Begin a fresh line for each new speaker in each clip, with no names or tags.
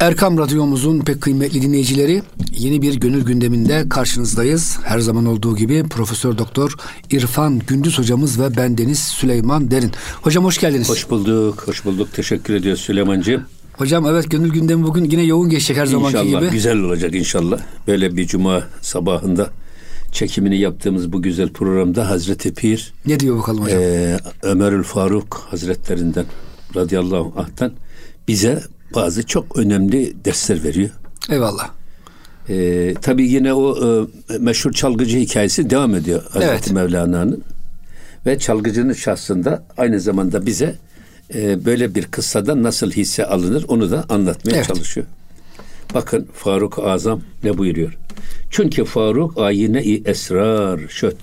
Erkam Radyomuzun pek kıymetli dinleyicileri yeni bir gönül gündeminde karşınızdayız. Her zaman olduğu gibi Profesör Doktor İrfan Gündüz hocamız ve ben Deniz Süleyman Derin. Hocam hoş geldiniz.
Hoş bulduk, hoş bulduk. Teşekkür ediyoruz Süleymancığım.
Hocam evet gönül gündemi bugün yine yoğun geçecek her zamanki gibi.
İnşallah güzel olacak inşallah. Böyle bir cuma sabahında çekimini yaptığımız bu güzel programda Hazreti Pir
ne diyor bakalım hocam? E,
Ömerül Faruk Hazretlerinden radıyallahu anh'tan bize bazı çok önemli dersler veriyor.
Eyvallah.
Ee, tabii yine o e, meşhur çalgıcı hikayesi devam ediyor Hazreti evet. Mevlana'nın. Ve çalgıcının şahsında aynı zamanda bize e, böyle bir kıssada nasıl hisse alınır onu da anlatmaya evet. çalışıyor. Bakın Faruk Azam ne buyuruyor? Çünkü Faruk ayine-i esrar şöt.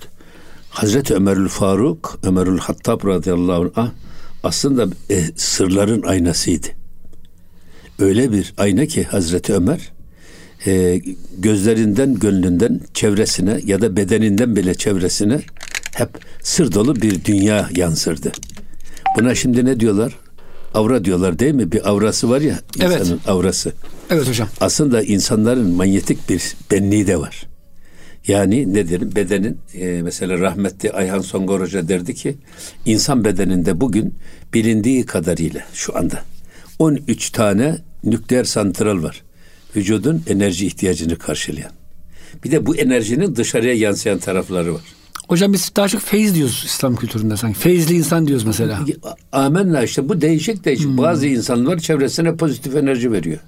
Hazreti Ömerül Faruk, Ömerül Hattab radıyallahu anh aslında e, sırların aynasıydı öyle bir ayna ki Hazreti Ömer e, gözlerinden, gönlünden, çevresine ya da bedeninden bile çevresine hep sır dolu bir dünya yansırdı. Buna şimdi ne diyorlar? Avra diyorlar değil mi? Bir avrası var ya insanın evet. avrası.
Evet hocam.
Aslında insanların manyetik bir benliği de var. Yani nedir? Bedenin e, mesela rahmetli Ayhan Songor Hoca derdi ki insan bedeninde bugün bilindiği kadarıyla şu anda 13 tane nükleer santral var. Vücudun enerji ihtiyacını karşılayan. Bir de bu enerjinin dışarıya yansıyan tarafları var.
Hocam biz daha çok feyiz diyoruz İslam kültüründe sanki. Feyizli insan diyoruz mesela.
Amenna işte bu değişik değişik. Hmm. Bazı insanlar çevresine pozitif enerji veriyor.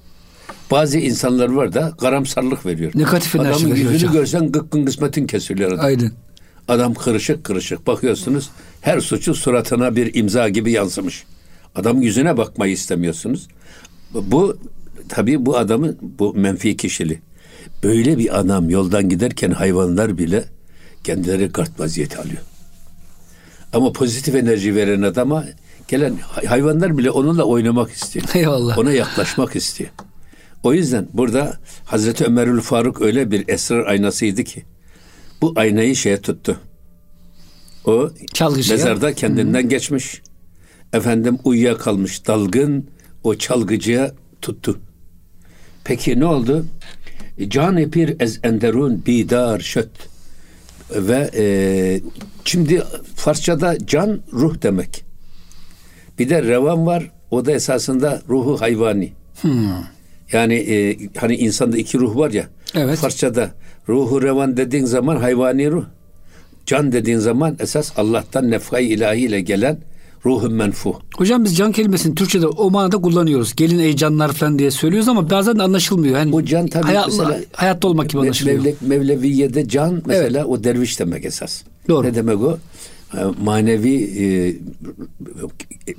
Bazı insanlar var da karamsarlık veriyor.
Negatif enerji
Adamın
veriyor
yüzünü
hocam.
görsen gıkkın kısmetin kesiliyor adam.
Aynen.
Adam kırışık kırışık. Bakıyorsunuz her suçu suratına bir imza gibi yansımış. Adamın yüzüne bakmayı istemiyorsunuz. Bu tabii bu adamın bu menfi kişili. Böyle bir adam yoldan giderken hayvanlar bile kendileri gart vaziyeti alıyor. Ama pozitif enerji veren adama gelen hayvanlar bile onunla oynamak istiyor.
Eyvallah.
Ona yaklaşmak istiyor. O yüzden burada Hazreti Ömerül Faruk öyle bir esrar aynasıydı ki bu aynayı şeye tuttu. O Çalgıcıya. mezarda kendinden hmm. geçmiş. Efendim uyuyakalmış dalgın o çalgıcıya tuttu. Peki ne oldu? Can epir ez enderun bidar şöt. Ve e, şimdi Farsçada can ruh demek. Bir de revan var. O da esasında ruhu hayvani. Hmm. Yani e, hani insanda iki ruh var ya. Evet. Farsçada ruhu revan dediğin zaman hayvani ruh. Can dediğin zaman esas Allah'tan nefhay ilahiyle gelen ruhun menfu.
Hocam biz can kelimesini Türkçe'de o manada kullanıyoruz. Gelin ey canlar falan diye söylüyoruz ama bazen de anlaşılmıyor. Yani
Bu can tabii hayat, mesela
hayatta olmak gibi anlaşılıyor.
Mevle, Mevleviye'de can mesela evet. o derviş demek esas. Doğru. Ne demek o? Manevi e,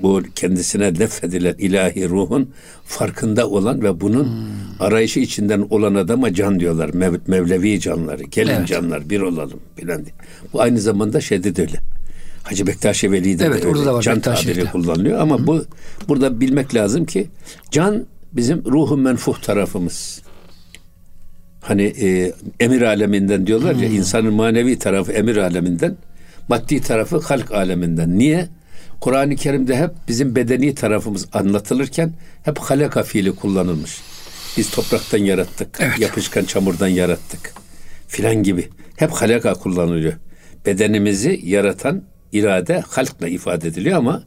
bu kendisine nefedilen ilahi ruhun farkında olan ve bunun hmm. arayışı içinden olan adama can diyorlar. Mev, Mevlevi canları, gelin evet. canlar bir olalım filan diye. Bu aynı zamanda şeyde de öyle. Hacı Bektaş Veli'de
evet,
de
orada da var,
can tabiri kullanılıyor ama Hı. bu burada bilmek lazım ki can bizim ruhun menfuh tarafımız. Hani e, emir aleminden diyorlar ya insanın manevi tarafı emir aleminden, maddi tarafı halk aleminden. Niye? Kur'an-ı Kerim'de hep bizim bedeni tarafımız anlatılırken hep halaka fiili kullanılmış. Biz topraktan yarattık, evet. yapışkan çamurdan yarattık filan gibi. Hep halaka kullanılıyor. Bedenimizi yaratan irade halkla ifade ediliyor ama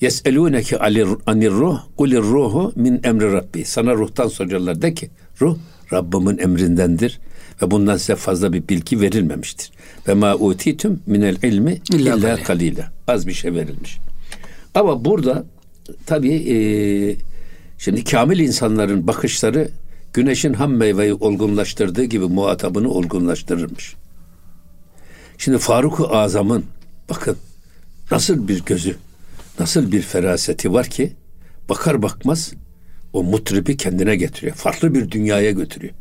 Yeselûneke anir ruh kulir ruhu min emri rabbi. Sana ruhtan soruyorlar de ki ruh Rabbimin emrindendir ve bundan size fazla bir bilgi verilmemiştir. Ve ma utitum minel ilmi illa, illa kalila. Az bir şey verilmiş. Ama burada tabii e, şimdi kamil insanların bakışları güneşin ham meyveyi olgunlaştırdığı gibi muhatabını olgunlaştırırmış. Şimdi Faruk-u Azam'ın Bakın nasıl bir gözü, nasıl bir feraseti var ki bakar bakmaz o mutribi kendine getiriyor. Farklı bir dünyaya götürüyor.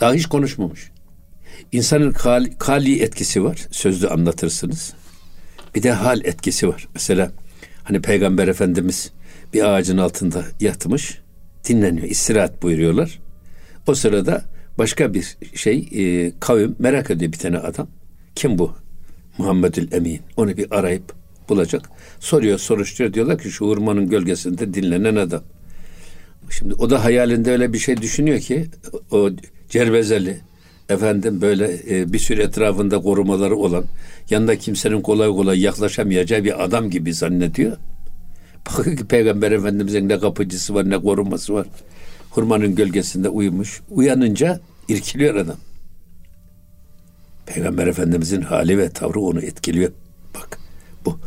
Daha hiç konuşmamış. İnsanın kali, kali etkisi var. Sözlü anlatırsınız. Bir de hal etkisi var. Mesela hani Peygamber Efendimiz bir ağacın altında yatmış, dinleniyor, istirahat buyuruyorlar. O sırada başka bir şey e, kavim merak ediyor bir tane adam. Kim bu? Muhammedül Emin. Onu bir arayıp bulacak. Soruyor, soruşturuyor. Diyorlar ki şu hurmanın gölgesinde dinlenen adam. Şimdi o da hayalinde öyle bir şey düşünüyor ki o cervezeli efendim böyle e, bir sürü etrafında korumaları olan yanında kimsenin kolay kolay yaklaşamayacağı bir adam gibi zannediyor. Bakın ki Peygamber Efendimiz'in ne kapıcısı var ne koruması var. Hurmanın gölgesinde uyumuş. Uyanınca irkiliyor adam. Peygamber Efendimiz'in hali ve tavrı onu etkiliyor. Bak bu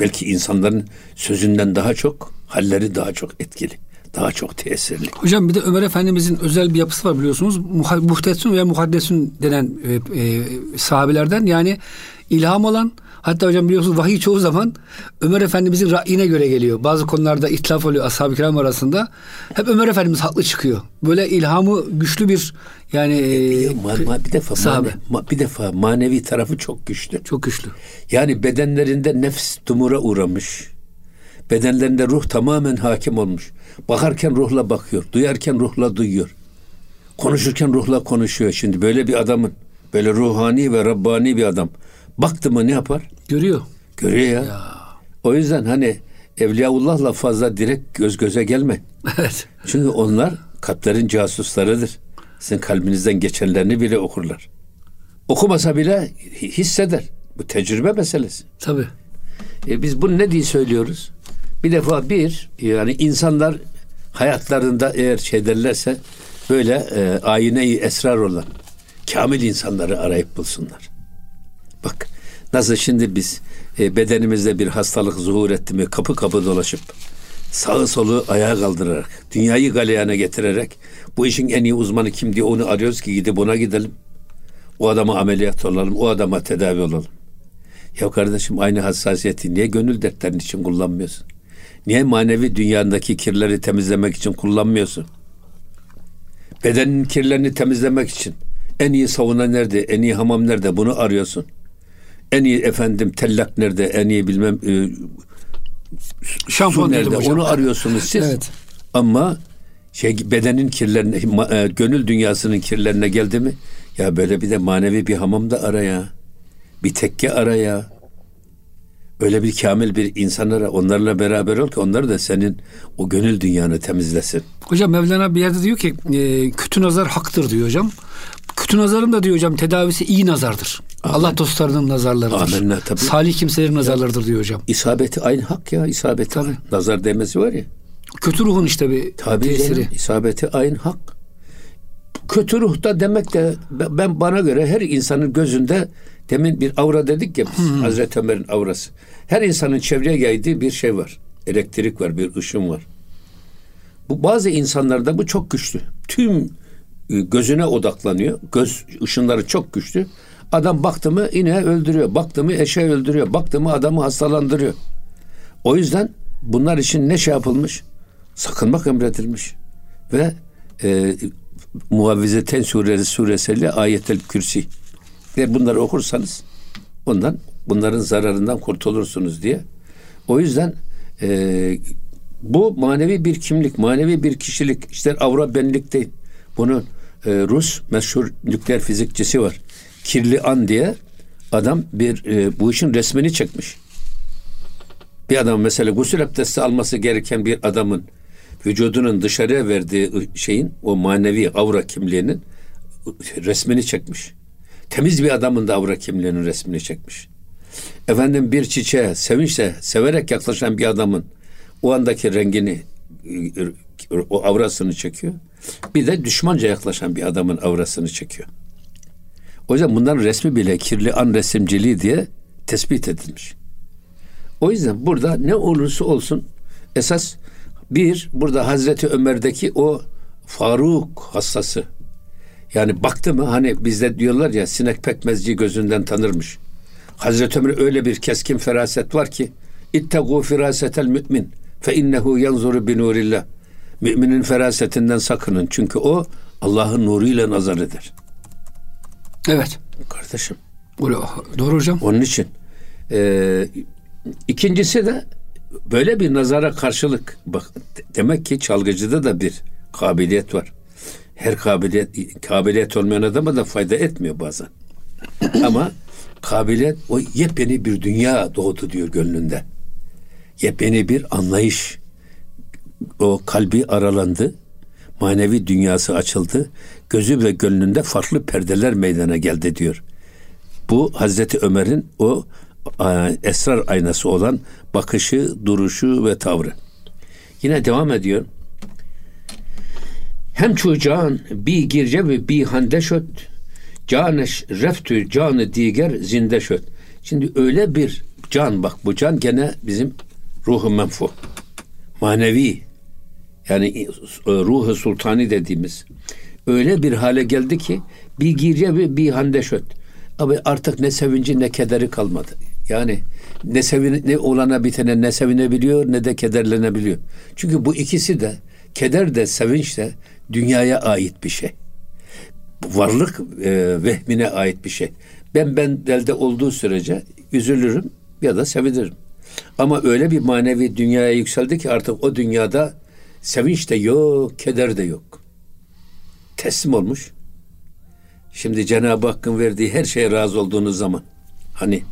belki insanların sözünden daha çok halleri daha çok etkili. Daha çok tesirli.
Hocam bir de Ömer Efendimizin özel bir yapısı var biliyorsunuz. Muhtesun ve muhaddesun denen e, e, sahabelerden yani ilham olan Hatta hocam biliyorsunuz vahiy çoğu zaman Ömer Efendimizin ra'yine göre geliyor. Bazı konularda itlaf oluyor ashab-ı kiram arasında. Hep Ömer Efendimiz haklı çıkıyor. Böyle ilhamı güçlü bir yani
e, ma, ma, bir defa sahabe. Ma, bir defa manevi tarafı çok güçlü.
Çok güçlü.
Yani bedenlerinde nefs tumura uğramış. Bedenlerinde ruh tamamen hakim olmuş. Bakarken ruhla bakıyor, duyarken ruhla duyuyor. Konuşurken ruhla konuşuyor. Şimdi böyle bir adamın, böyle ruhani ve Rabbani bir adam baktı mı ne yapar?
Görüyor.
Görüyor ya. ya. O yüzden hani Evliyaullah'la fazla direkt göz göze gelme.
Evet.
Çünkü onlar kalplerin casuslarıdır. Sizin kalbinizden geçenlerini bile okurlar. Okumasa bile hisseder. Bu tecrübe meselesi.
Tabii.
E biz bunu ne diye söylüyoruz? Bir defa bir yani insanlar hayatlarında eğer şey derlerse böyle e, ayine-i esrar olan kamil insanları arayıp bulsunlar. Nasıl şimdi biz e, bedenimizde bir hastalık zuhur etti mi kapı kapı dolaşıp sağı solu ayağa kaldırarak, dünyayı galeyana getirerek bu işin en iyi uzmanı kim diye onu arıyoruz ki gidip ona gidelim. O adama ameliyat olalım, o adama tedavi olalım. Ya kardeşim aynı hassasiyeti niye gönül dertlerin için kullanmıyorsun? Niye manevi dünyandaki kirleri temizlemek için kullanmıyorsun? Bedenin kirlerini temizlemek için en iyi sauna nerede, en iyi hamam nerede bunu arıyorsun. En iyi efendim tellak nerede, en iyi bilmem e,
Şampuan nerede
onu arıyorsunuz siz. evet. Ama şey bedenin kirlerine, e, gönül dünyasının kirlerine geldi mi? Ya böyle bir de manevi bir hamam da ara ya. Bir tekke ara ya. Öyle bir kamil bir insanlara onlarla beraber ol ki onlar da senin o gönül dünyanı temizlesin.
Hocam Mevlana bir yerde diyor ki e, kötü nazar haktır diyor hocam. Kötü nazarın da diyor hocam tedavisi iyi nazardır. Amin. Allah dostlarının nazarlarıdır. Amin, tabii. Salih kimselerin nazarlarıdır diyor hocam.
İsabeti aynı hak ya isabeti. Tabii. Nazar demesi var ya.
Kötü ruhun işte bir
tabii tesiri. Canım, isabeti aynı hak. Kötü ruh da demek de ben bana göre her insanın gözünde demin bir avra dedik ya biz, hmm. Hazreti Ömer'in avrası. Her insanın çevreye yaydığı bir şey var. Elektrik var, bir ışın var. Bu bazı insanlarda bu çok güçlü. Tüm e, gözüne odaklanıyor. Göz ışınları çok güçlü. Adam baktı mı ineği öldürüyor. Baktı mı eşeği öldürüyor. Baktı mı adamı hastalandırıyor. O yüzden bunlar için ne şey yapılmış? Sakınmak emredilmiş. Ve e, Muavvizeten suresi suresiyle ayetel kürsi. Ve bunları okursanız bundan bunların zararından kurtulursunuz diye. O yüzden e, bu manevi bir kimlik, manevi bir kişilik. İşte avra benlik değil. Bunun e, Rus meşhur nükleer fizikçisi var. Kirli An diye adam bir e, bu işin resmini çekmiş. Bir adam mesela gusül abdesti alması gereken bir adamın vücudunun dışarıya verdiği şeyin o manevi avra kimliğinin resmini çekmiş. Temiz bir adamın da avra kimliğinin resmini çekmiş. Efendim bir çiçeğe sevinçle severek yaklaşan bir adamın o andaki rengini o avrasını çekiyor. Bir de düşmanca yaklaşan bir adamın avrasını çekiyor. O yüzden bunların resmi bile kirli an resimciliği diye tespit edilmiş. O yüzden burada ne olursa olsun esas bir burada Hazreti Ömer'deki o Faruk hassası. Yani baktı mı hani bizde diyorlar ya sinek pekmezci gözünden tanırmış. Hazreti Ömer öyle bir keskin feraset var ki ittegu firasetel mümin fe innehu yanzuru bi nurillah. Müminin ferasetinden sakının. Çünkü o Allah'ın nuruyla nazar eder.
Evet.
Kardeşim.
Doğru hocam.
Onun için. E, ikincisi de böyle bir nazara karşılık bak demek ki çalgıcıda da bir kabiliyet var. Her kabiliyet kabiliyet olmayan adama da fayda etmiyor bazen. Ama kabiliyet o yepyeni bir dünya doğdu diyor gönlünde. Yepyeni bir anlayış, o kalbi aralandı. Manevi dünyası açıldı. Gözü ve gönlünde farklı perdeler meydana geldi diyor. Bu Hazreti Ömer'in o esrar aynası olan bakışı, duruşu ve tavrı. Yine devam ediyor. Hem çocuğun bir girce ve bir hande şöt, caneş reftü canı diğer zinde şöt. Şimdi öyle bir can bak bu can gene bizim ruhu menfu. Manevi yani e, ruhu sultani dediğimiz öyle bir hale geldi ki bir girce bir hande şöt. Abi artık ne sevinci ne kederi kalmadı. Yani ne sevin ne olana bitene ne sevinebiliyor ne de kederlenebiliyor. Çünkü bu ikisi de keder de sevinç de dünyaya ait bir şey. Varlık e, vehmine ait bir şey. Ben ben elde olduğu sürece üzülürüm ya da sevinirim. Ama öyle bir manevi dünyaya yükseldi ki artık o dünyada sevinç de yok, keder de yok. Teslim olmuş. Şimdi Cenab-ı Hakk'ın verdiği her şeye razı olduğunuz zaman hani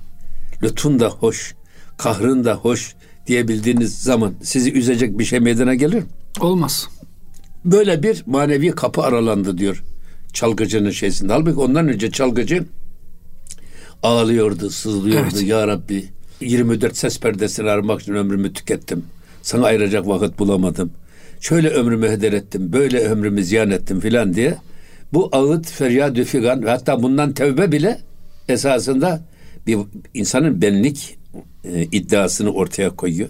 lütfun da hoş, kahrın da hoş diyebildiğiniz zaman sizi üzecek bir şey meydana gelir mi?
Olmaz.
Böyle bir manevi kapı aralandı diyor çalgıcının şeysinde. Halbuki ondan önce çalgıcı ağlıyordu, sızlıyordu. Evet. Ya Rabbi 24 ses perdesini aramak için ömrümü tükettim. Sana ayıracak vakit bulamadım. Şöyle ömrümü heder ettim, böyle ömrümü ziyan ettim filan diye. Bu ağıt, feryat, figan ve hatta bundan tevbe bile esasında bir insanın benlik e, iddiasını ortaya koyuyor.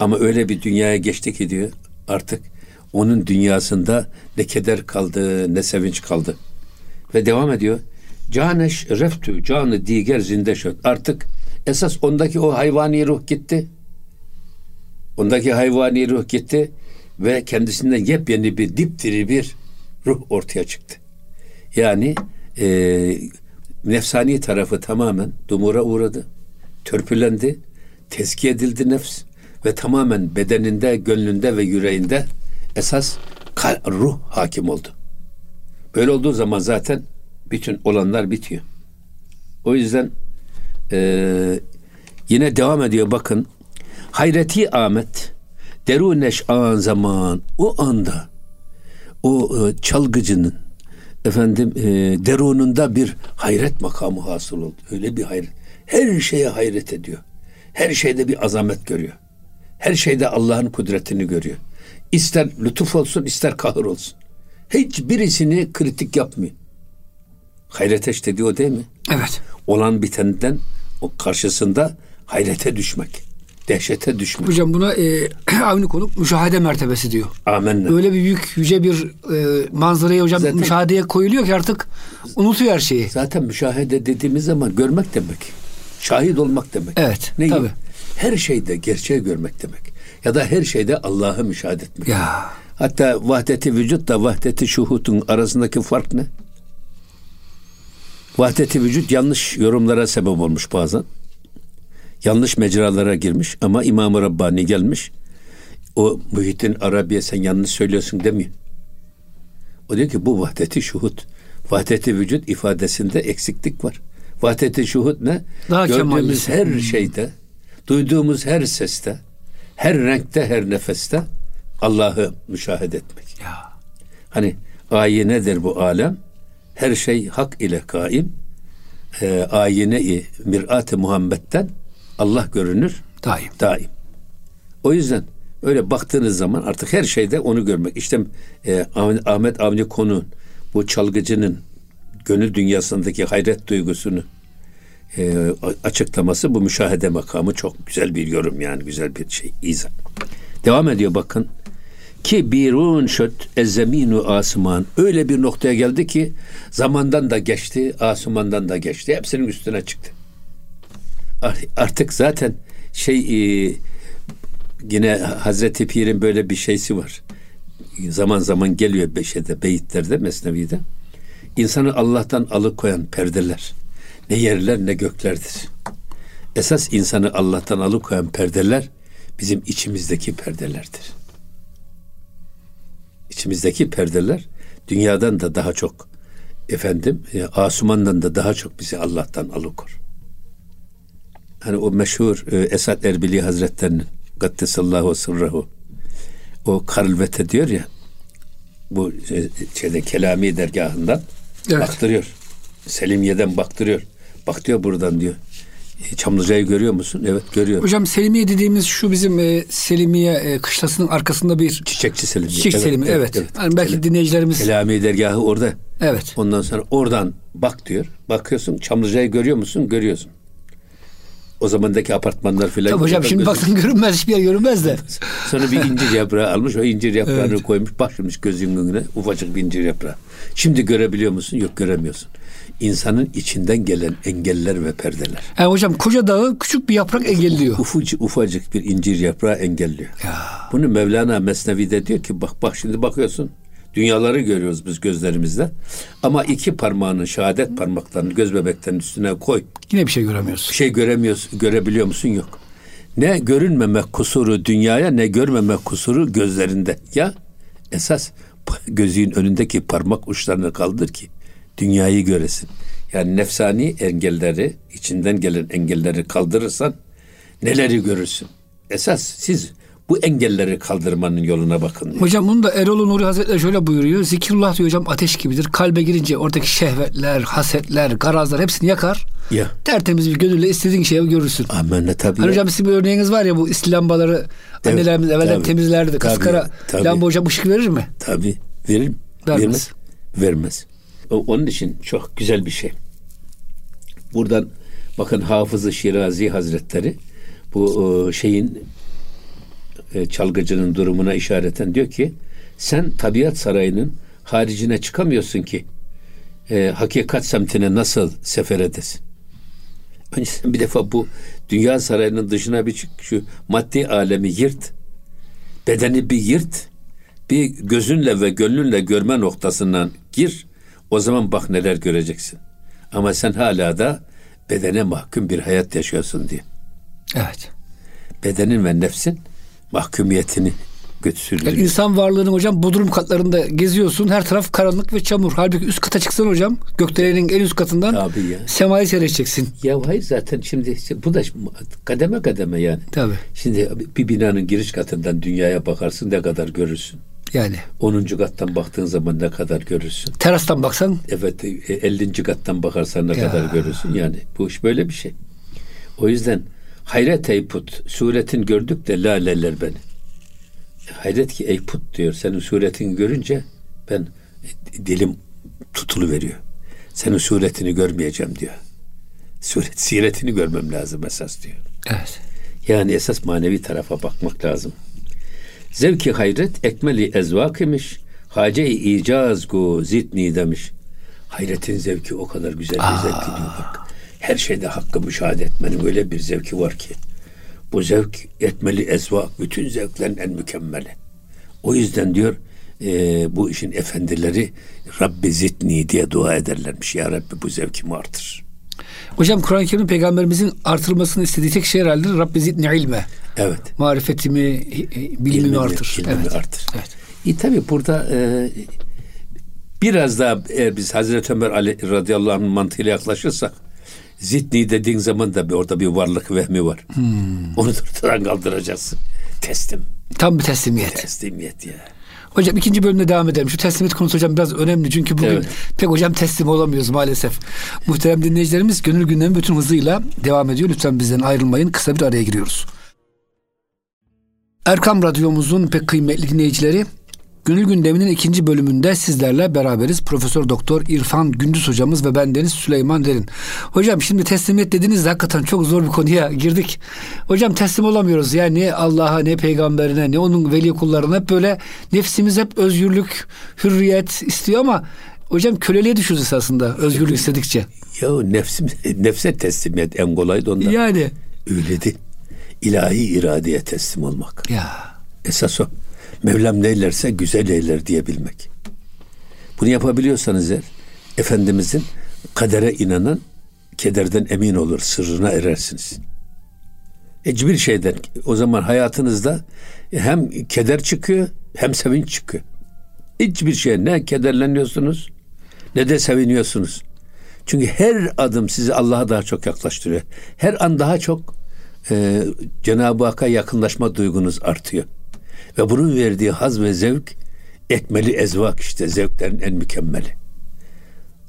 Ama öyle bir dünyaya geçti ki diyor artık onun dünyasında ne keder kaldı ne sevinç kaldı. Ve devam ediyor. Caneş reftü canı diğer zinde şöt. Artık esas ondaki o hayvani ruh gitti. Ondaki hayvani ruh gitti ve kendisinden yepyeni bir dipdiri bir ruh ortaya çıktı. Yani e, nefsani tarafı tamamen dumura uğradı. Törpülendi. Tezkiye edildi nefs ve tamamen bedeninde, gönlünde ve yüreğinde esas ruh hakim oldu. Böyle olduğu zaman zaten bütün olanlar bitiyor. O yüzden e, yine devam ediyor bakın. Hayreti Ahmet deruneş an zaman o anda o e, çalgıcının efendim e, derununda bir hayret makamı hasıl oldu. Öyle bir hayret. Her şeye hayret ediyor. Her şeyde bir azamet görüyor. Her şeyde Allah'ın kudretini görüyor. İster lütuf olsun ister kahır olsun. Hiçbirisini kritik yapmıyor. Hayret işte diyor değil mi?
Evet.
Olan bitenden o karşısında hayrete düşmek dehşete düşmüş.
Hocam buna e, avni konuk müşahede mertebesi diyor.
Amenna.
Öyle bir büyük yüce bir e, manzaraya hocam zaten, müşahedeye koyuluyor ki artık unutuyor her şeyi.
Zaten müşahede dediğimiz zaman görmek demek. Şahit olmak demek.
Evet. Ne tabii.
Her şeyde gerçeği görmek demek. Ya da her şeyde Allah'ı müşahede etmek.
Ya.
Hatta vahdeti vücut da vahdeti şuhutun arasındaki fark ne? Vahdeti vücut yanlış yorumlara sebep olmuş bazen yanlış mecralara girmiş ama İmam-ı Rabbani gelmiş. O Muhittin Arabiye sen yanlış söylüyorsun demiyor. O diyor ki bu vahdeti şuhut. Vahdeti vücut ifadesinde eksiklik var. Vahdeti şuhut ne? Daha Gördüğümüz kemalisi. her şeyde, duyduğumuz her seste, her renkte, her nefeste Allah'ı müşahede etmek.
Ya.
Hani ayinedir bu alem. Her şey hak ile kaim. E, ayine-i mirat-ı Muhammed'den Allah görünür
daim.
Daim. O yüzden öyle baktığınız zaman artık her şeyde onu görmek. İşte e, Ahmet Avni Konu bu çalgıcının gönül dünyasındaki hayret duygusunu e, açıklaması bu müşahede makamı çok güzel bir yorum yani güzel bir şey izah. Devam ediyor bakın. Ki birun şöt ezzeminu asman öyle bir noktaya geldi ki zamandan da geçti, asumandan da geçti. Hepsinin üstüne çıktı artık zaten şey e, yine Hazreti Pir'in böyle bir şeysi var. Zaman zaman geliyor beşede, beyitlerde, mesnevide. İnsanı Allah'tan alıkoyan perdeler ne yerler ne göklerdir. Esas insanı Allah'tan alıkoyan perdeler bizim içimizdeki perdelerdir. İçimizdeki perdeler dünyadan da daha çok efendim e, asumandan da daha çok bizi Allah'tan alıkor hani o meşhur e, Esad Erbili Hazretlerinin Gaddesallahu sırrahu o Karlvete diyor ya bu e, şeyde Kelami dergahından evet. baktırıyor. Selimiye'den baktırıyor. Bak diyor buradan diyor. E, Çamlıca'yı görüyor musun? Evet görüyorum.
Hocam Selimiye dediğimiz şu bizim e, Selimiye e, kışlasının arkasında bir
çiçekçi Selimiye.
Çiçekçi evet, Selimiye evet. evet. Yani belki Selim. dinleyicilerimiz
Selami dergahı orada.
Evet.
Ondan sonra oradan bak diyor. Bakıyorsun Çamlıca'yı görüyor musun? Görüyorsun. O zamandaki apartmanlar filan.
Tabii hocam şimdi baktın görünmez hiçbir yer görünmez de.
Sonra bir incir yaprağı almış o incir yaprağını evet. koymuş başlamış gözünün önüne ufacık bir incir yaprağı. Şimdi görebiliyor musun? Yok göremiyorsun. İnsanın içinden gelen engeller ve perdeler.
Yani hocam koca dağı küçük bir yaprak engelliyor.
Ufacık, ufacık bir incir yaprağı engelliyor. Ya. Bunu Mevlana Mesnevi'de diyor ki bak bak şimdi bakıyorsun Dünyaları görüyoruz biz gözlerimizle. Ama iki parmağını, şehadet parmaklarını göz bebeklerin üstüne koy.
Yine bir şey göremiyorsun.
Bir şey göremiyorsun, görebiliyor musun? Yok. Ne görünmemek kusuru dünyaya ne görmemek kusuru gözlerinde. Ya esas gözün önündeki parmak uçlarını kaldır ki dünyayı göresin. Yani nefsani engelleri, içinden gelen engelleri kaldırırsan neleri görürsün? Esas siz bu engelleri kaldırmanın yoluna bakın diyor.
Hocam bunu da Erol Nuri Hazretleri şöyle buyuruyor. Zikrullah diyor hocam ateş gibidir. Kalbe girince oradaki şehvetler, hasetler, garazlar hepsini yakar. Ya. Tertemiz bir gönülle istediğin şeyi görürsün.
Amen tabii.
Hani hocam sizin bir örneğiniz var ya bu isli lambaları evet, annelerimiz evvelden tabii, temizlerdi. Kaskara tabii, lamba hocam ışık verir mi?
Tabii. Verir Vermez. Vermez. Vermez. Onun için çok güzel bir şey. Buradan bakın Hafız-ı Şirazi Hazretleri bu şeyin e, çalgıcının durumuna işareten diyor ki sen tabiat sarayının haricine çıkamıyorsun ki e, hakikat semtine nasıl sefer edesin? Önce sen bir defa bu dünya sarayının dışına bir çık şu maddi alemi yırt bedeni bir yırt bir gözünle ve gönlünle görme noktasından gir o zaman bak neler göreceksin. Ama sen hala da bedene mahkum bir hayat yaşıyorsun diye.
Evet.
Bedenin ve nefsin mahkumiyetini götürüyor.
Yani insan varlığının hocam bodrum katlarında geziyorsun. Her taraf karanlık ve çamur. Halbuki üst kata çıksan hocam gökdelenin en üst katından Tabii ya. semayı seyredeceksin.
Ya hayır zaten şimdi bu da kademe kademe yani.
Tabii.
Şimdi bir binanın giriş katından dünyaya bakarsın ne kadar görürsün.
Yani.
10. kattan baktığın zaman ne kadar görürsün.
Terastan baksan?
Evet 50. E, kattan bakarsan ne ya. kadar görürsün. Yani bu iş böyle bir şey. O yüzden Hayret ey put, suretin gördük de laleler beni. Hayret ki ey put diyor, senin suretini görünce ben dilim tutulu veriyor. Senin suretini görmeyeceğim diyor. Suret, siretini görmem lazım esas diyor.
Evet.
Yani esas manevi tarafa bakmak lazım. Zevki hayret ekmeli ezvak imiş. Hace-i icaz gu zitni demiş. Hayretin zevki o kadar güzel bir zevki diyor bak her şeyde hakkı müşahede etmenin öyle bir zevki var ki. Bu zevk etmeli ezvak, bütün zevklerin en mükemmeli. O yüzden diyor e, bu işin efendileri Rabbi zitni diye dua ederlermiş. Ya Rabbi bu zevkimi artır.
Hocam Kur'an-ı Kerim peygamberimizin artırmasını istediği tek şey herhalde Rabbi zidni ilme.
Evet.
Marifetimi, bilimimi ilmimi, artır.
İlmimi evet. artır. Evet. E tabi burada e, biraz daha eğer biz Hazreti Ömer Ali radıyallahu anh'ın mantığıyla yaklaşırsak Zidni dediğin zaman da bir, orada bir varlık vehmi var. Hmm. Onu ortadan kaldıracaksın. Teslim.
Tam bir teslimiyet.
Teslimiyet ya.
Hocam ikinci bölümde devam edelim. Şu teslimiyet konusu hocam biraz önemli. Çünkü bugün evet. pek hocam teslim olamıyoruz maalesef. Muhterem dinleyicilerimiz gönül gündemi bütün hızıyla devam ediyor. Lütfen bizden ayrılmayın. Kısa bir araya giriyoruz. Erkam Radyomuzun pek kıymetli dinleyicileri Gönül gündeminin ikinci bölümünde sizlerle beraberiz. Profesör Doktor İrfan Gündüz hocamız ve ben Deniz Süleyman Derin. Hocam şimdi teslimiyet dediniz hakikaten çok zor bir konuya girdik. Hocam teslim olamıyoruz. Yani ne Allah'a ne peygamberine ne onun veli kullarına hep böyle nefsimiz hep özgürlük, hürriyet istiyor ama hocam köleliğe düşüyoruz esasında özgürlük istedikçe.
Ya nefsim, nefse teslimiyet en kolay da ondan.
Yani.
Öyle değil. İlahi iradeye teslim olmak.
Ya.
Esas o. Mevlam neylerse güzel eyler diyebilmek. Bunu yapabiliyorsanız eğer Efendimizin kadere inanan kederden emin olur, sırrına erersiniz. Hiçbir şeyden o zaman hayatınızda hem keder çıkıyor hem sevinç çıkıyor. Hiçbir şey ne kederleniyorsunuz ne de seviniyorsunuz. Çünkü her adım sizi Allah'a daha çok yaklaştırıyor. Her an daha çok e, Cenab-ı Hakk'a yakınlaşma duygunuz artıyor. Ve bunun verdiği haz ve zevk ekmeli ezvak işte zevklerin en mükemmeli.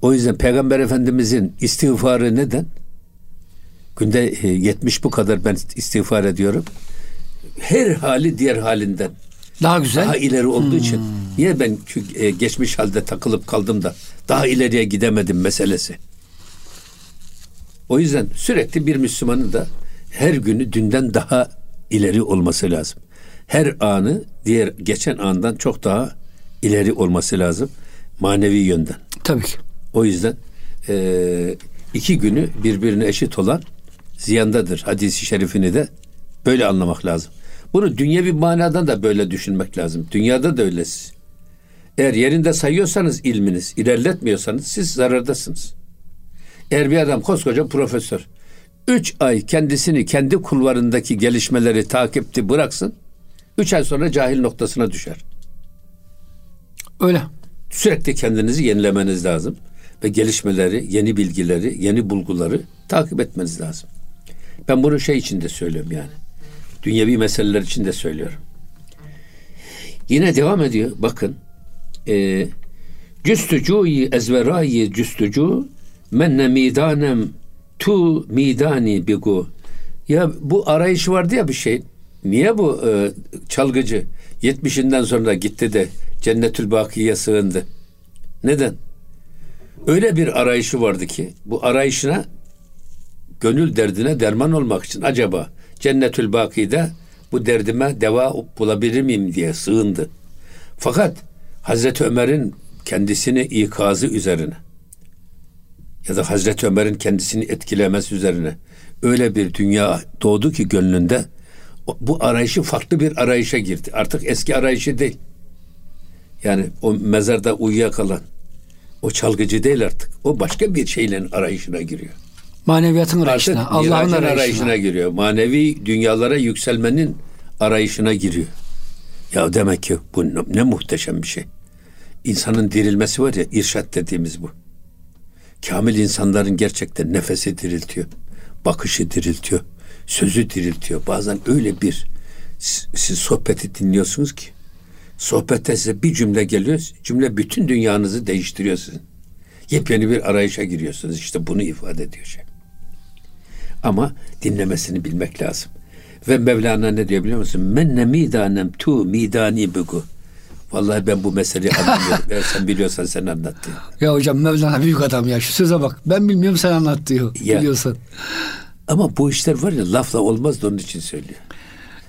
O yüzden Peygamber Efendimizin istiğfarı neden? Günde 70 e, bu kadar ben istiğfar ediyorum. Her hali diğer halinden
daha güzel.
Daha ileri olduğu hmm. için niye ben e, geçmiş halde takılıp kaldım da daha ileriye gidemedim meselesi. O yüzden sürekli bir Müslümanın da her günü dünden daha ileri olması lazım. Her anı diğer geçen andan çok daha ileri olması lazım manevi yönden.
Tabii ki.
O yüzden e, iki günü birbirine eşit olan ziyandadır hadisi şerifini de böyle anlamak lazım. Bunu dünya bir manadan da böyle düşünmek lazım. Dünyada da öylesi. Eğer yerinde sayıyorsanız ilminiz, ilerletmiyorsanız siz zarardasınız. Eğer bir adam koskoca profesör, üç ay kendisini kendi kulvarındaki gelişmeleri takipti bıraksın, üç ay sonra cahil noktasına düşer.
Öyle.
Sürekli kendinizi yenilemeniz lazım ve gelişmeleri, yeni bilgileri, yeni bulguları takip etmeniz lazım. Ben bunu şey için de söylüyorum yani. Dünyevi meseleler için de söylüyorum. Yine devam ediyor. Bakın. E, cüstücûyi ezverâyi cüstücû menne midanem tu midani bigu. Ya bu arayış vardı ya bir şey. Niye bu e, çalgıcı 70'inden sonra gitti de Cennetül Baki'ye sığındı? Neden? Öyle bir arayışı vardı ki bu arayışına gönül derdine derman olmak için acaba Cennetül Baki'de bu derdime deva bulabilir miyim diye sığındı. Fakat Hazreti Ömer'in kendisini ikazı üzerine ya da Hazreti Ömer'in kendisini etkilemesi üzerine öyle bir dünya doğdu ki gönlünde bu arayışı farklı bir arayışa girdi. Artık eski arayışı değil. Yani o mezarda uyuyakalan o çalgıcı değil artık. O başka bir şeylerin arayışına giriyor.
Maneviyatın arayışına, Allah'ın arayışına.
arayışına giriyor. Manevi dünyalara yükselmenin arayışına giriyor. Ya demek ki bu ne muhteşem bir şey. İnsanın dirilmesi var ya irşat dediğimiz bu. Kamil insanların gerçekten nefesi diriltiyor. Bakışı diriltiyor. Sözü diriltiyor. Bazen öyle bir siz sohbeti dinliyorsunuz ki sohbette size bir cümle geliyor. Cümle bütün dünyanızı değiştiriyor sizin. Yepyeni bir arayışa giriyorsunuz. İşte bunu ifade ediyor şey. Ama dinlemesini bilmek lazım. Ve Mevlana ne diyor biliyor musun? Menne midanem tu midani bugu. Vallahi ben bu meseleyi anlamıyorum. Eğer sen biliyorsan sen anlat diyor.
Ya hocam Mevlana büyük adam ya. Şu söze bak. Ben bilmiyorum sen anlat diyor. Ya, biliyorsan.
Ama bu işler var ya lafla olmaz da onun için söylüyor.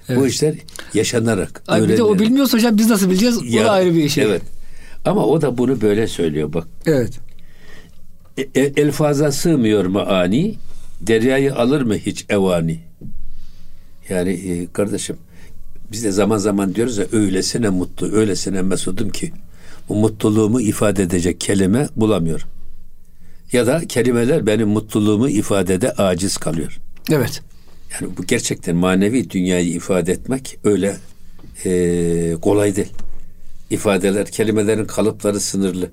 Evet. Bu işler yaşanarak.
Ay bir de o bilmiyorsa hocam biz nasıl bileceğiz? Ya, o da ayrı bir şey.
Evet. Ama o da bunu böyle söylüyor bak.
Evet.
E, e, elfaza sığmıyor mu ani? Deryayı alır mı hiç evani? Yani e, kardeşim biz de zaman zaman diyoruz ya öylesine mutlu, öylesine mesudum ki bu mutluluğumu ifade edecek kelime bulamıyorum. Ya da kelimeler benim mutluluğumu ifadede aciz kalıyor.
Evet.
Yani bu gerçekten manevi dünyayı ifade etmek öyle e, kolay değil. İfadeler, kelimelerin kalıpları sınırlı.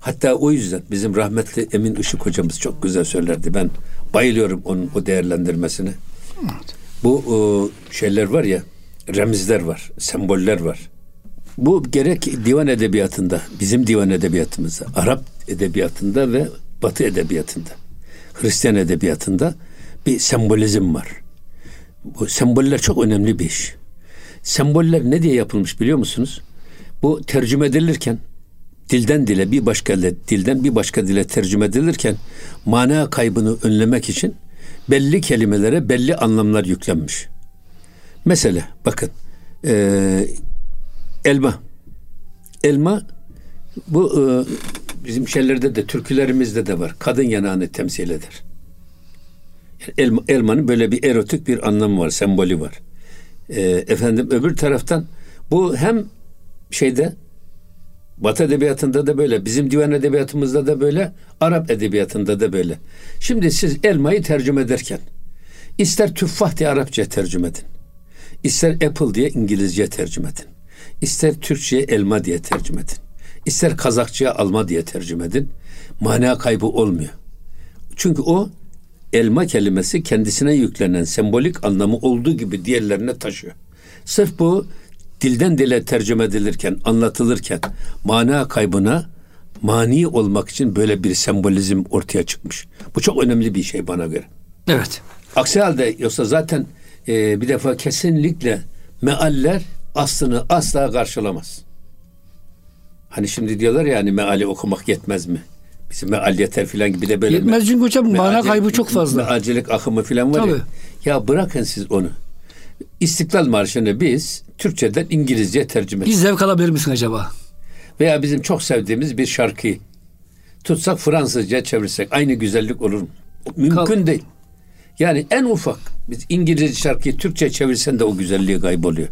Hatta o yüzden bizim rahmetli Emin Işık hocamız çok güzel söylerdi. Ben bayılıyorum onun o değerlendirmesine. Evet. Bu o, şeyler var ya, remizler var, semboller var. Bu gerek divan edebiyatında, bizim divan edebiyatımızda, Arap edebiyatında ve Batı edebiyatında, Hristiyan edebiyatında bir sembolizm var. Bu semboller çok önemli bir iş. Semboller ne diye yapılmış biliyor musunuz? Bu tercüme edilirken dilden dile bir başka dilden bir başka dile tercüme edilirken mana kaybını önlemek için belli kelimelere belli anlamlar yüklenmiş. Mesela bakın e, elma elma bu e, bizim şeylerde de türkülerimizde de var. Kadın yanağını temsil eder. Yani elma, elmanın böyle bir erotik bir anlamı var, sembolü var. E, efendim öbür taraftan bu hem şeyde Batı edebiyatında da böyle, bizim divan edebiyatımızda da böyle, Arap edebiyatında da böyle. Şimdi siz elmayı tercüme ederken ister tüffah diye Arapça tercüme edin. İster apple diye İngilizce tercüme edin. İster Türkçe'ye elma diye tercüme edin. İster Kazakça'ya alma diye tercüme edin. Mana kaybı olmuyor. Çünkü o elma kelimesi kendisine yüklenen sembolik anlamı olduğu gibi diğerlerine taşıyor. Sırf bu dilden dile tercüme edilirken, anlatılırken mana kaybına mani olmak için böyle bir sembolizm ortaya çıkmış. Bu çok önemli bir şey bana göre.
Evet.
Aksi halde yoksa zaten e, bir defa kesinlikle mealler aslını asla karşılamaz. Hani şimdi diyorlar ya hani meali okumak yetmez mi? Bizim meal yeter filan gibi de böyle.
Yetmez çünkü hocam mana kaybı çok fazla.
Mealcilik akımı filan var
Tabii.
ya. Ya bırakın siz onu. İstiklal Marşı'nı biz Türkçeden İngilizce tercüme ettik.
Hiç zevk alabilir misin acaba?
Veya bizim çok sevdiğimiz bir şarkıyı tutsak Fransızca çevirsek aynı güzellik olur mu? Mümkün
Kal-
değil. Yani en ufak biz İngilizce şarkıyı Türkçe çevirsen de o güzelliği kayboluyor.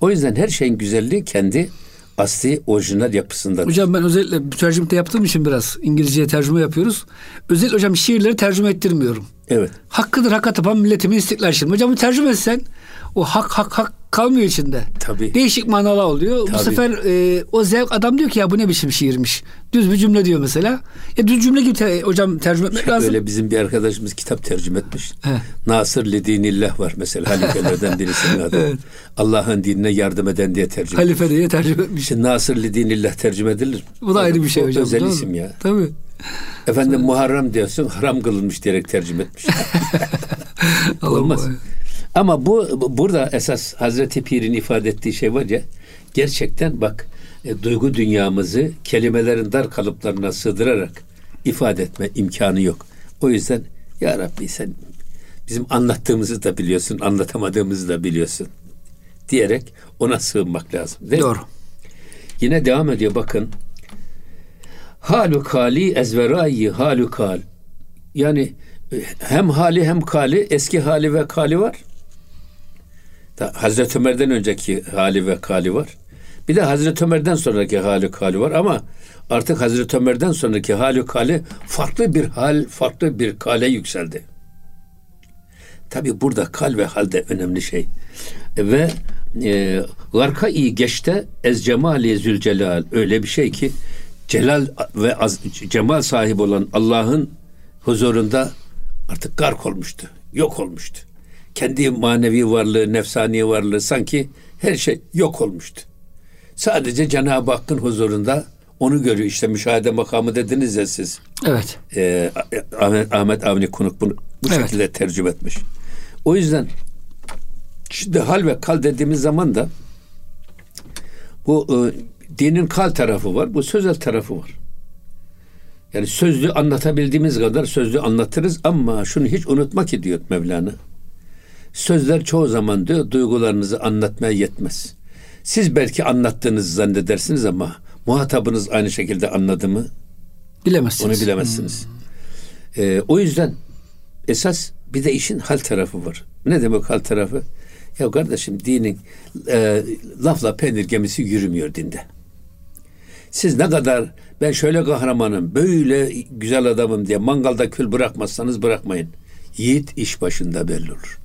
O yüzden her şeyin güzelliği kendi asli orijinal yapısında.
Hocam ben özellikle tercümte yaptığım için biraz İngilizceye tercüme yapıyoruz. Özellikle hocam şiirleri tercüme ettirmiyorum.
Evet.
Hakkıdır hakka tapan milletimin istiklal şiiri. Hocam bunu tercüme etsen o hak hak hak kalmıyor içinde.
Tabii.
Değişik manalar oluyor. Bu
Tabii.
sefer e, o zevk adam diyor ki ya bu ne biçim şiirmiş. Düz bir cümle diyor mesela. Ya düz cümle gibi te- hocam tercüme etmek lazım.
Öyle bizim bir arkadaşımız kitap tercüme etmiş.
He.
Nasır Lidinillah var mesela halifelerden birisinin adı.
Evet.
Allah'ın dinine yardım eden diye tercüme.
Halife diye tercüme etmiş.
İşte Nasır Lidinillah tercüme edilir.
Bu da ayrı bir şey hocam.
Özel isim ya.
Tabii.
Efendim Muharrem diyorsun haram kılınmış diyerek tercüme etmiş. Olmaz.
Allah.
Ama bu bu- burada esas Hazreti Pir'in ifade ettiği şey var ya gerçekten bak e, duygu dünyamızı kelimelerin dar kalıplarına sığdırarak ifade etme imkanı yok. O yüzden ya Rabbi sen bizim anlattığımızı da biliyorsun, anlatamadığımızı da biliyorsun diyerek ona sığınmak lazım. Değil mi?
Doğru.
Yine devam ediyor bakın. Halukali ezverayi halukal. Yani e, hem hali hem kali eski hali ve kali var. Hazreti Ömer'den önceki hali ve kali var. Bir de Hazreti Ömer'den sonraki hali kali var ama artık Hazreti Ömer'den sonraki hali kali farklı bir hal, farklı bir kale yükseldi. Tabi burada kal ve hal de önemli şey. Ve e, garka iyi geçte ez cemali zülcelal öyle bir şey ki celal ve az, cemal sahibi olan Allah'ın huzurunda artık gark olmuştu. Yok olmuştu. Kendi manevi varlığı, nefsani varlığı sanki her şey yok olmuştu. Sadece Cenab-ı Hakk'ın huzurunda onu görüyor. İşte müşahede makamı dediniz ya siz.
Evet.
Ee, Ahmet, Ahmet Avni Konuk bunu bu
Evet.
şekilde tercüme etmiş. O yüzden şimdi hal ve kal dediğimiz zaman da bu e, dinin kal tarafı var, bu sözel tarafı var. Yani sözlü anlatabildiğimiz kadar sözlü anlatırız ama şunu hiç unutma ki diyor Mevlana. Sözler çoğu zaman diyor duygularınızı anlatmaya yetmez. Siz belki anlattığınızı zannedersiniz ama muhatabınız aynı şekilde anladı mı
Bilemezsiniz.
onu bilemezsiniz. Ee, o yüzden esas bir de işin hal tarafı var. Ne demek hal tarafı? Ya kardeşim dinin e, lafla peynir gemisi yürümüyor dinde. Siz ne kadar ben şöyle kahramanım, böyle güzel adamım diye mangalda kül bırakmazsanız bırakmayın. Yiğit iş başında belli olur.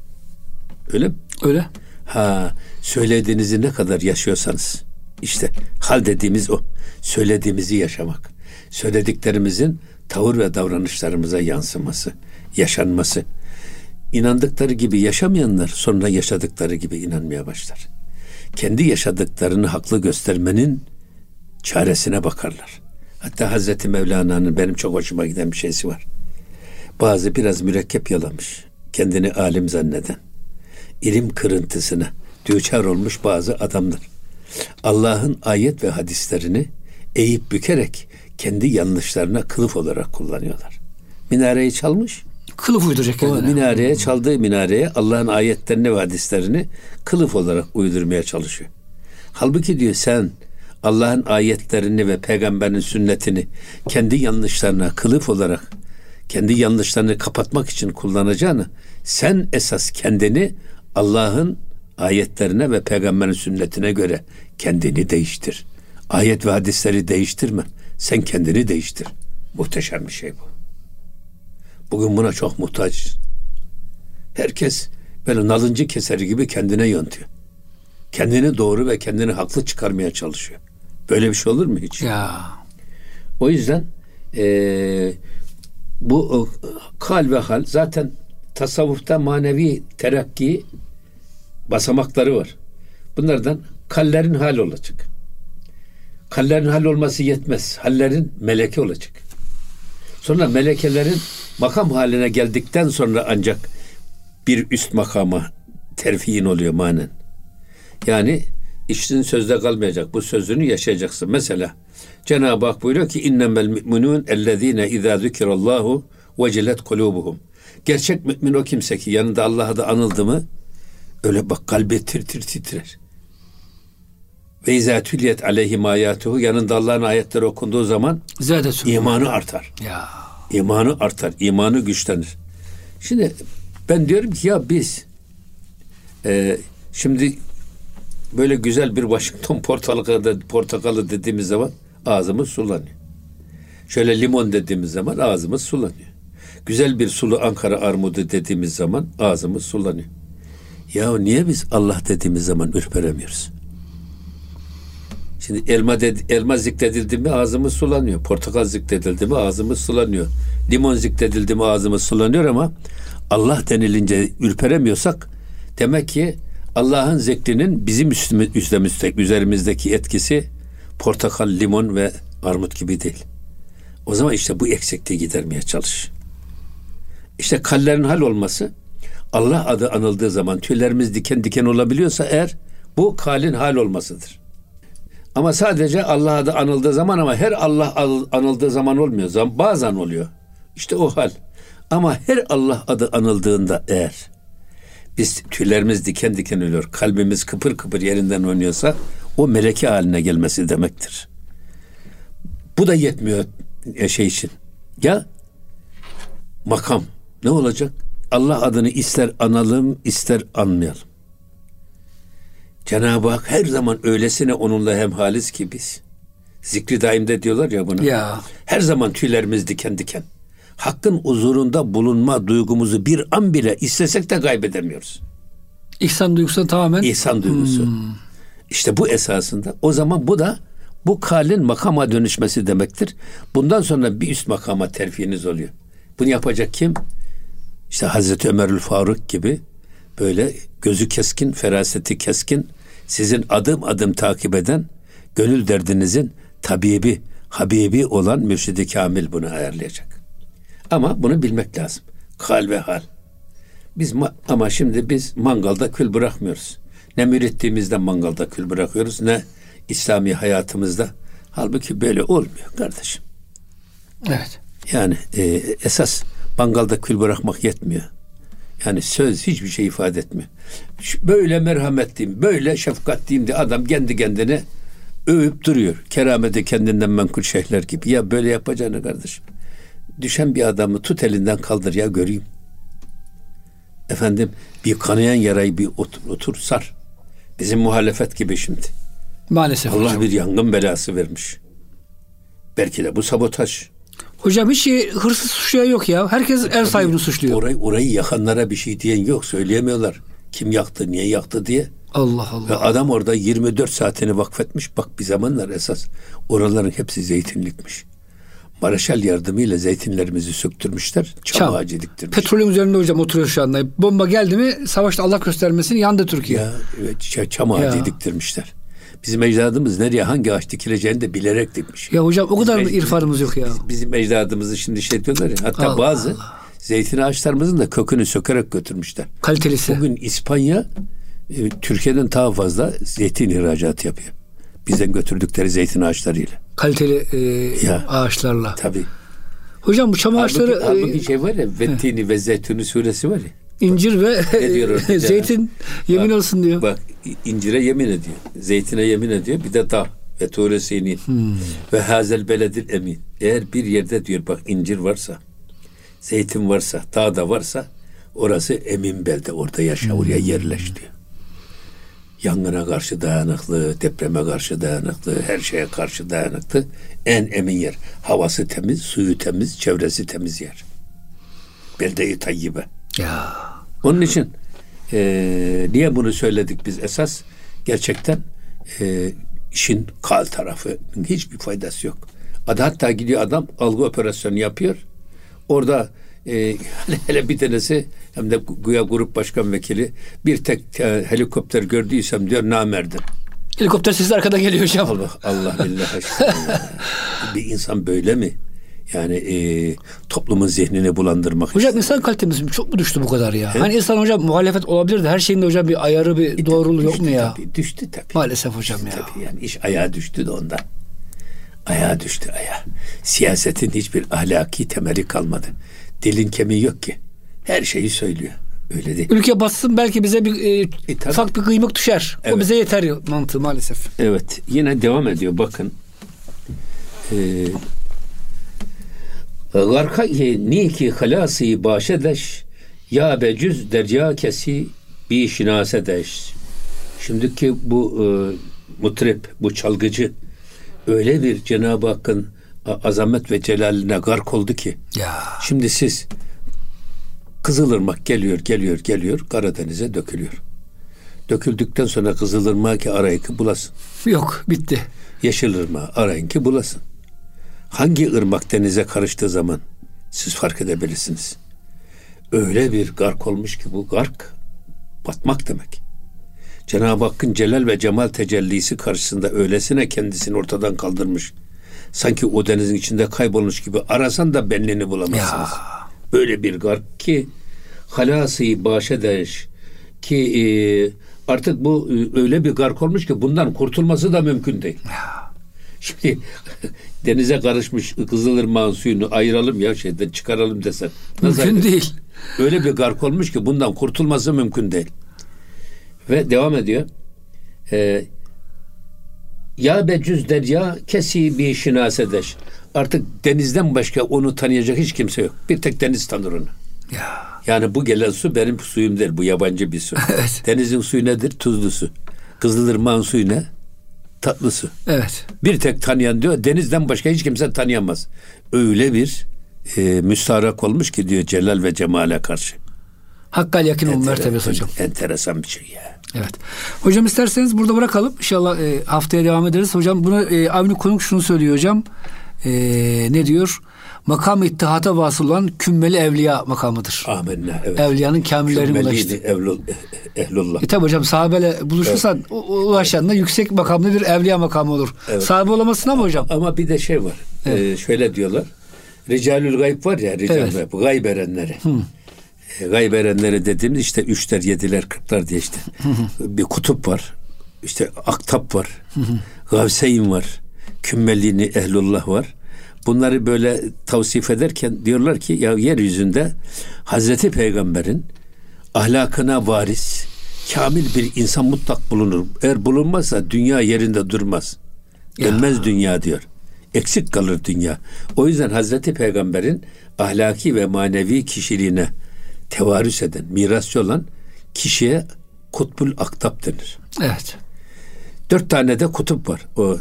Öyle mi?
Öyle.
Ha, söylediğinizi ne kadar yaşıyorsanız işte hal dediğimiz o. Söylediğimizi yaşamak. Söylediklerimizin tavır ve davranışlarımıza yansıması, yaşanması. İnandıkları gibi yaşamayanlar sonra yaşadıkları gibi inanmaya başlar. Kendi yaşadıklarını haklı göstermenin çaresine bakarlar. Hatta Hazreti Mevlana'nın benim çok hoşuma giden bir şeysi var. Bazı biraz mürekkep yalamış. Kendini alim zanneden ilim kırıntısına düçar olmuş bazı adamlar. Allah'ın ayet ve hadislerini eğip bükerek kendi yanlışlarına kılıf olarak kullanıyorlar. Minareyi çalmış.
Kılıf uyduracak
O
kendine.
minareye çaldığı minareye Allah'ın ayetlerini ve hadislerini kılıf olarak uydurmaya çalışıyor. Halbuki diyor sen Allah'ın ayetlerini ve peygamberin sünnetini kendi yanlışlarına kılıf olarak kendi yanlışlarını kapatmak için kullanacağını sen esas kendini Allah'ın ayetlerine ve peygamberin sünnetine göre kendini değiştir. Ayet ve hadisleri değiştirme. Sen kendini değiştir. Muhteşem bir şey bu. Bugün buna çok muhtaç. Herkes böyle nalıncı keseri gibi kendine yöntüyor. Kendini doğru ve kendini haklı çıkarmaya çalışıyor. Böyle bir şey olur mu hiç?
Ya.
O yüzden eee, bu e, kal ve hal zaten tasavvufta manevi terakki basamakları var. Bunlardan kallerin hal olacak. Kallerin hal olması yetmez. Hallerin meleke olacak. Sonra melekelerin makam haline geldikten sonra ancak bir üst makama terfiin oluyor manen. Yani işin sözde kalmayacak. Bu sözünü yaşayacaksın. Mesela Cenab-ı Hak buyuruyor ki innemel müminun ellezine izâ zükirallahu vecilet kulubuhum. Gerçek mümin o kimse ki yanında Allah'a da anıldı mı öyle bak kalbi tir tir titrer. Ve izâ tüliyet aleyhim ayatuhu yanında Allah'ın ayetleri okunduğu zaman
Zâdetun.
imanı artar.
Ya.
İmanı artar, imanı güçlenir. Şimdi ben diyorum ki ya biz e, şimdi böyle güzel bir Washington portakalı, portakalı dediğimiz zaman ağzımız sulanıyor. Şöyle limon dediğimiz zaman ağzımız sulanıyor. Güzel bir sulu Ankara armudu dediğimiz zaman ağzımız sulanıyor. Ya niye biz Allah dediğimiz zaman ürperemiyoruz? Şimdi elma dedi, elma zikredildi mi ağzımız sulanıyor. Portakal zikredildi mi ağzımız sulanıyor. Limon zikredildi mi ağzımız sulanıyor ama Allah denilince ürperemiyorsak demek ki Allah'ın zikrinin bizim üstümüzde, üzerimizdeki etkisi portakal, limon ve armut gibi değil. O zaman işte bu eksikliği gidermeye çalış. İşte kallerin hal olması Allah adı anıldığı zaman tüylerimiz diken diken olabiliyorsa eğer bu kalin hal olmasıdır. Ama sadece Allah adı anıldığı zaman ama her Allah anıldığı zaman olmuyor. Bazen oluyor. İşte o hal. Ama her Allah adı anıldığında eğer biz tüylerimiz diken diken oluyor, kalbimiz kıpır kıpır yerinden oynuyorsa o meleke haline gelmesi demektir. Bu da yetmiyor şey için. Ya makam ne olacak? Allah adını ister analım ister anmayalım. Cenab-ı Hak her zaman öylesine onunla hemhaliz ki biz. Zikri daimde diyorlar ya buna.
Ya.
Her zaman tüylerimiz diken diken. Hakkın huzurunda bulunma duygumuzu bir an bile istesek de kaybedemiyoruz.
İhsan duygusu tamamen.
İhsan duygusu. Hmm. İşte bu esasında. O zaman bu da bu kalin makama dönüşmesi demektir. Bundan sonra bir üst makama terfiniz oluyor. Bunu yapacak kim? İşte Hazreti Ömerül Faruk gibi böyle gözü keskin, feraseti keskin, sizin adım adım takip eden, gönül derdinizin tabibi, habibi olan mürşidi kamil bunu ayarlayacak. Ama bunu bilmek lazım. Hal ve hal. Biz ama şimdi biz mangalda kül bırakmıyoruz. Ne mürittiğimizde mangalda kül bırakıyoruz ne İslami hayatımızda. Halbuki böyle olmuyor kardeşim.
Evet.
Yani e, esas mangalda kül bırakmak yetmiyor. Yani söz hiçbir şey ifade etmiyor. Böyle merhametliyim, böyle şefkatliyim diye adam kendi kendine övüp duruyor. Kerameti kendinden menkul şeyhler gibi. Ya böyle yapacağını kardeşim. Düşen bir adamı tut elinden kaldır ya göreyim. Efendim bir kanayan yarayı bir otur, otur sar. Bizim muhalefet gibi şimdi.
Maalesef.
Allah hocam. bir yangın belası vermiş. Belki de bu sabotaj.
Hocam hiç şey, hırsız suçlayan yok ya. Herkes ev sahibini suçluyor.
Orayı, orayı yakanlara bir şey diyen yok. Söyleyemiyorlar. Kim yaktı, niye yaktı diye.
Allah Allah.
Ve adam orada 24 saatini vakfetmiş. Bak bir zamanlar esas oraların hepsi zeytinlikmiş. Maraşal yardımıyla zeytinlerimizi söktürmüşler. Çam, çam. ağacı diktirmiş.
Petrolün üzerinde hocam oturuyor şu anda. Bomba geldi mi savaşta Allah göstermesin yandı Türkiye.
Ya, evet, çam ağacı ya. diktirmişler. Bizim ecdadımız nereye hangi ağaç dikileceğini de bilerek dikmiş.
Ya hocam o kadar bizim, irfanımız yok ya.
Bizim ecdadımızı şimdi şey diyorlar ya. Hatta Allah bazı Allah. zeytin ağaçlarımızın da kökünü sökerek götürmüşler.
Kalitelisi.
Bugün İspanya e, Türkiye'den daha fazla zeytin ihracatı yapıyor. Bizden götürdükleri zeytin ağaçlarıyla.
Kaliteli e, ya, ağaçlarla.
Tabii.
Hocam bu çam ağaçları...
Halbuki, halbuki e, şey var ya Vettini ve Zeytuni suresi var ya.
İncir ve zeytin yemin bak, olsun diyor.
Bak incire yemin ediyor. Zeytine yemin ediyor. Bir de dağ ve tuğresini hmm. ve hazel beledil emin. Eğer bir yerde diyor bak incir varsa, zeytin varsa, dağ da varsa orası emin belde. Orada yaşa, oraya hmm. yerleş diyor. Yangına karşı dayanıklı, depreme karşı dayanıklı, her şeye karşı dayanıklı. En emin yer. Havası temiz, suyu temiz, çevresi temiz yer. Belde-i tayyibe.
Ya.
Onun için e, niye bunu söyledik biz esas? Gerçekten e, işin kal tarafı hiçbir faydası yok. Adı hatta gidiyor adam algı operasyonu yapıyor. Orada e, hele bir tanesi hem de güya grup başkan vekili bir tek e, helikopter gördüysem diyor namerdim.
Helikopter sesi arkada geliyor hocam.
Allah, Allah billah bir insan böyle mi? Yani e, toplumun zihnini bulandırmak
Hocam insan kalitemiz çok mu düştü bu kadar ya? He? Hani insan hocam muhalefet olabilir de her şeyinde hocam bir ayarı bir e, doğruluğu yok mu ya?
Tabii, düştü tabii.
Maalesef hocam
düştü
ya.
Tabii yani iş ayağa düştü de ondan. Ayağa düştü ayağa. Siyasetin hiçbir ahlaki temeli kalmadı. Dilin kemiği yok ki. Her şeyi söylüyor. Öyle değil.
Ülke bassın belki bize bir e, e, ufak bir kıymık düşer. Evet. O bize yeter mantığı maalesef.
Evet. Yine devam ediyor bakın. Ee, Garka niki halasi başedeş ya becüz derya kesi bir şinasedeş. Şimdiki bu e, mutrip, bu çalgıcı öyle bir Cenab-ı Hakk'ın azamet ve celaline gark oldu ki.
Ya.
Şimdi siz Kızılırmak geliyor, geliyor, geliyor Karadeniz'e dökülüyor. Döküldükten sonra Kızılırmak ki arayın ki bulasın.
Yok, bitti.
Yeşilırmak arayın ki bulasın. Hangi ırmak denize karıştığı zaman siz fark edebilirsiniz. Öyle bir gark olmuş ki bu gark batmak demek. Cenab-ı Hakk'ın celal ve cemal tecellisi karşısında öylesine kendisini ortadan kaldırmış. Sanki o denizin içinde kaybolmuş gibi arasan da benliğini bulamazsınız. Ya. Böyle bir gark ki halası başedeş ki e, artık bu e, öyle bir gark olmuş ki bundan kurtulması da mümkün değil. Ya. Şimdi denize karışmış Kızılırmak'ın suyunu ayıralım ya şeyden çıkaralım desen.
Nasıl mümkün ayırır? değil.
Öyle bir gark olmuş ki bundan kurtulması mümkün değil. Ve devam ediyor. Ee, ya becüz derya kesi bir şinasedeş. Artık denizden başka onu tanıyacak hiç kimse yok. Bir tek deniz tanır onu.
Ya.
Yani bu gelen su benim suyum değil. Bu yabancı bir su.
evet.
Denizin suyu nedir? Tuzlu su. Kızılırmak'ın suyu ne? Tatlı su.
Evet.
Bir tek tanıyan diyor denizden başka hiç kimse tanıyamaz. Öyle bir e, müstarak olmuş ki diyor Celal ve Cemal'e karşı.
Hakkal yakın ol mertebesi hocam.
Enteresan bir şey ya.
Evet. Hocam isterseniz burada bırakalım. İnşallah e, haftaya devam ederiz. Hocam bunu e, Avni Konuk şunu söylüyor hocam. E, ne diyor? Makam ittihata vasıl olan kümmeli evliya makamıdır.
Amenna. Evet.
Evliyanın kamillerine ulaştı.
Evlul, ehlullah.
E tabi hocam sahabeyle buluşursan evet. ulaşan da yüksek makamlı bir evliya makamı olur. Evet. Sahabe olamazsın ama hocam.
Ama bir de şey var. Evet. Ee, şöyle diyorlar. Ricalül gayb var ya. Rical evet. gayb. Gayb erenleri. Hı. E, gayb erenleri dediğimiz işte üçler, yediler, kırklar diye işte. bir kutup var. İşte aktap var. Gavseyn var. Kümmellini ehlullah var. Bunları böyle tavsif ederken diyorlar ki ya yeryüzünde Hazreti Peygamber'in ahlakına varis kamil bir insan mutlak bulunur. Eğer bulunmazsa dünya yerinde durmaz. Dönmez ya. dünya diyor. Eksik kalır dünya. O yüzden Hazreti Peygamber'in ahlaki ve manevi kişiliğine tevarüs eden, mirasçı olan kişiye kutbul aktap denir.
Evet.
Dört tane de kutup var. O,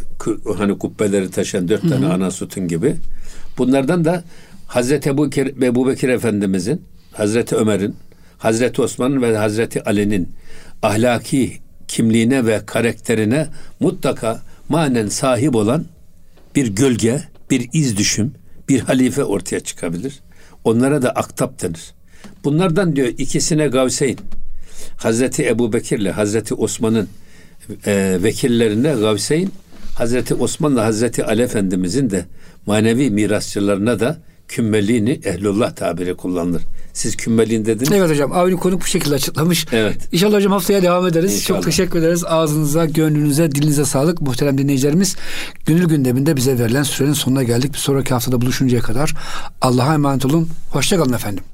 o hani kubbeleri taşıyan dört tane Hı-hı. ana sütun gibi. Bunlardan da Hazreti Ebu, Ebu Bekir Efendimizin, Hazreti Ömer'in, Hazreti Osman'ın ve Hazreti Ali'nin ahlaki kimliğine ve karakterine mutlaka manen sahip olan bir gölge, bir iz düşüm, bir halife ortaya çıkabilir. Onlara da aktap denir. Bunlardan diyor ikisine Gavseyn, Hazreti Ebu Bekir'le Hazreti Osman'ın e, vekillerine Gavseyn, Hazreti Osman'la Hazreti Ali Efendimizin de manevi mirasçılarına da kümmeliğini ehlullah tabiri kullanılır. Siz kümmeliğin dediniz.
Evet hocam. Avni konuk bu şekilde açıklamış.
Evet.
İnşallah hocam haftaya devam ederiz. İnşallah. Çok teşekkür ederiz. Ağzınıza, gönlünüze, dilinize sağlık. Muhterem dinleyicilerimiz gönül gündeminde bize verilen sürenin sonuna geldik. Bir sonraki haftada buluşuncaya kadar Allah'a emanet olun. Hoşçakalın efendim.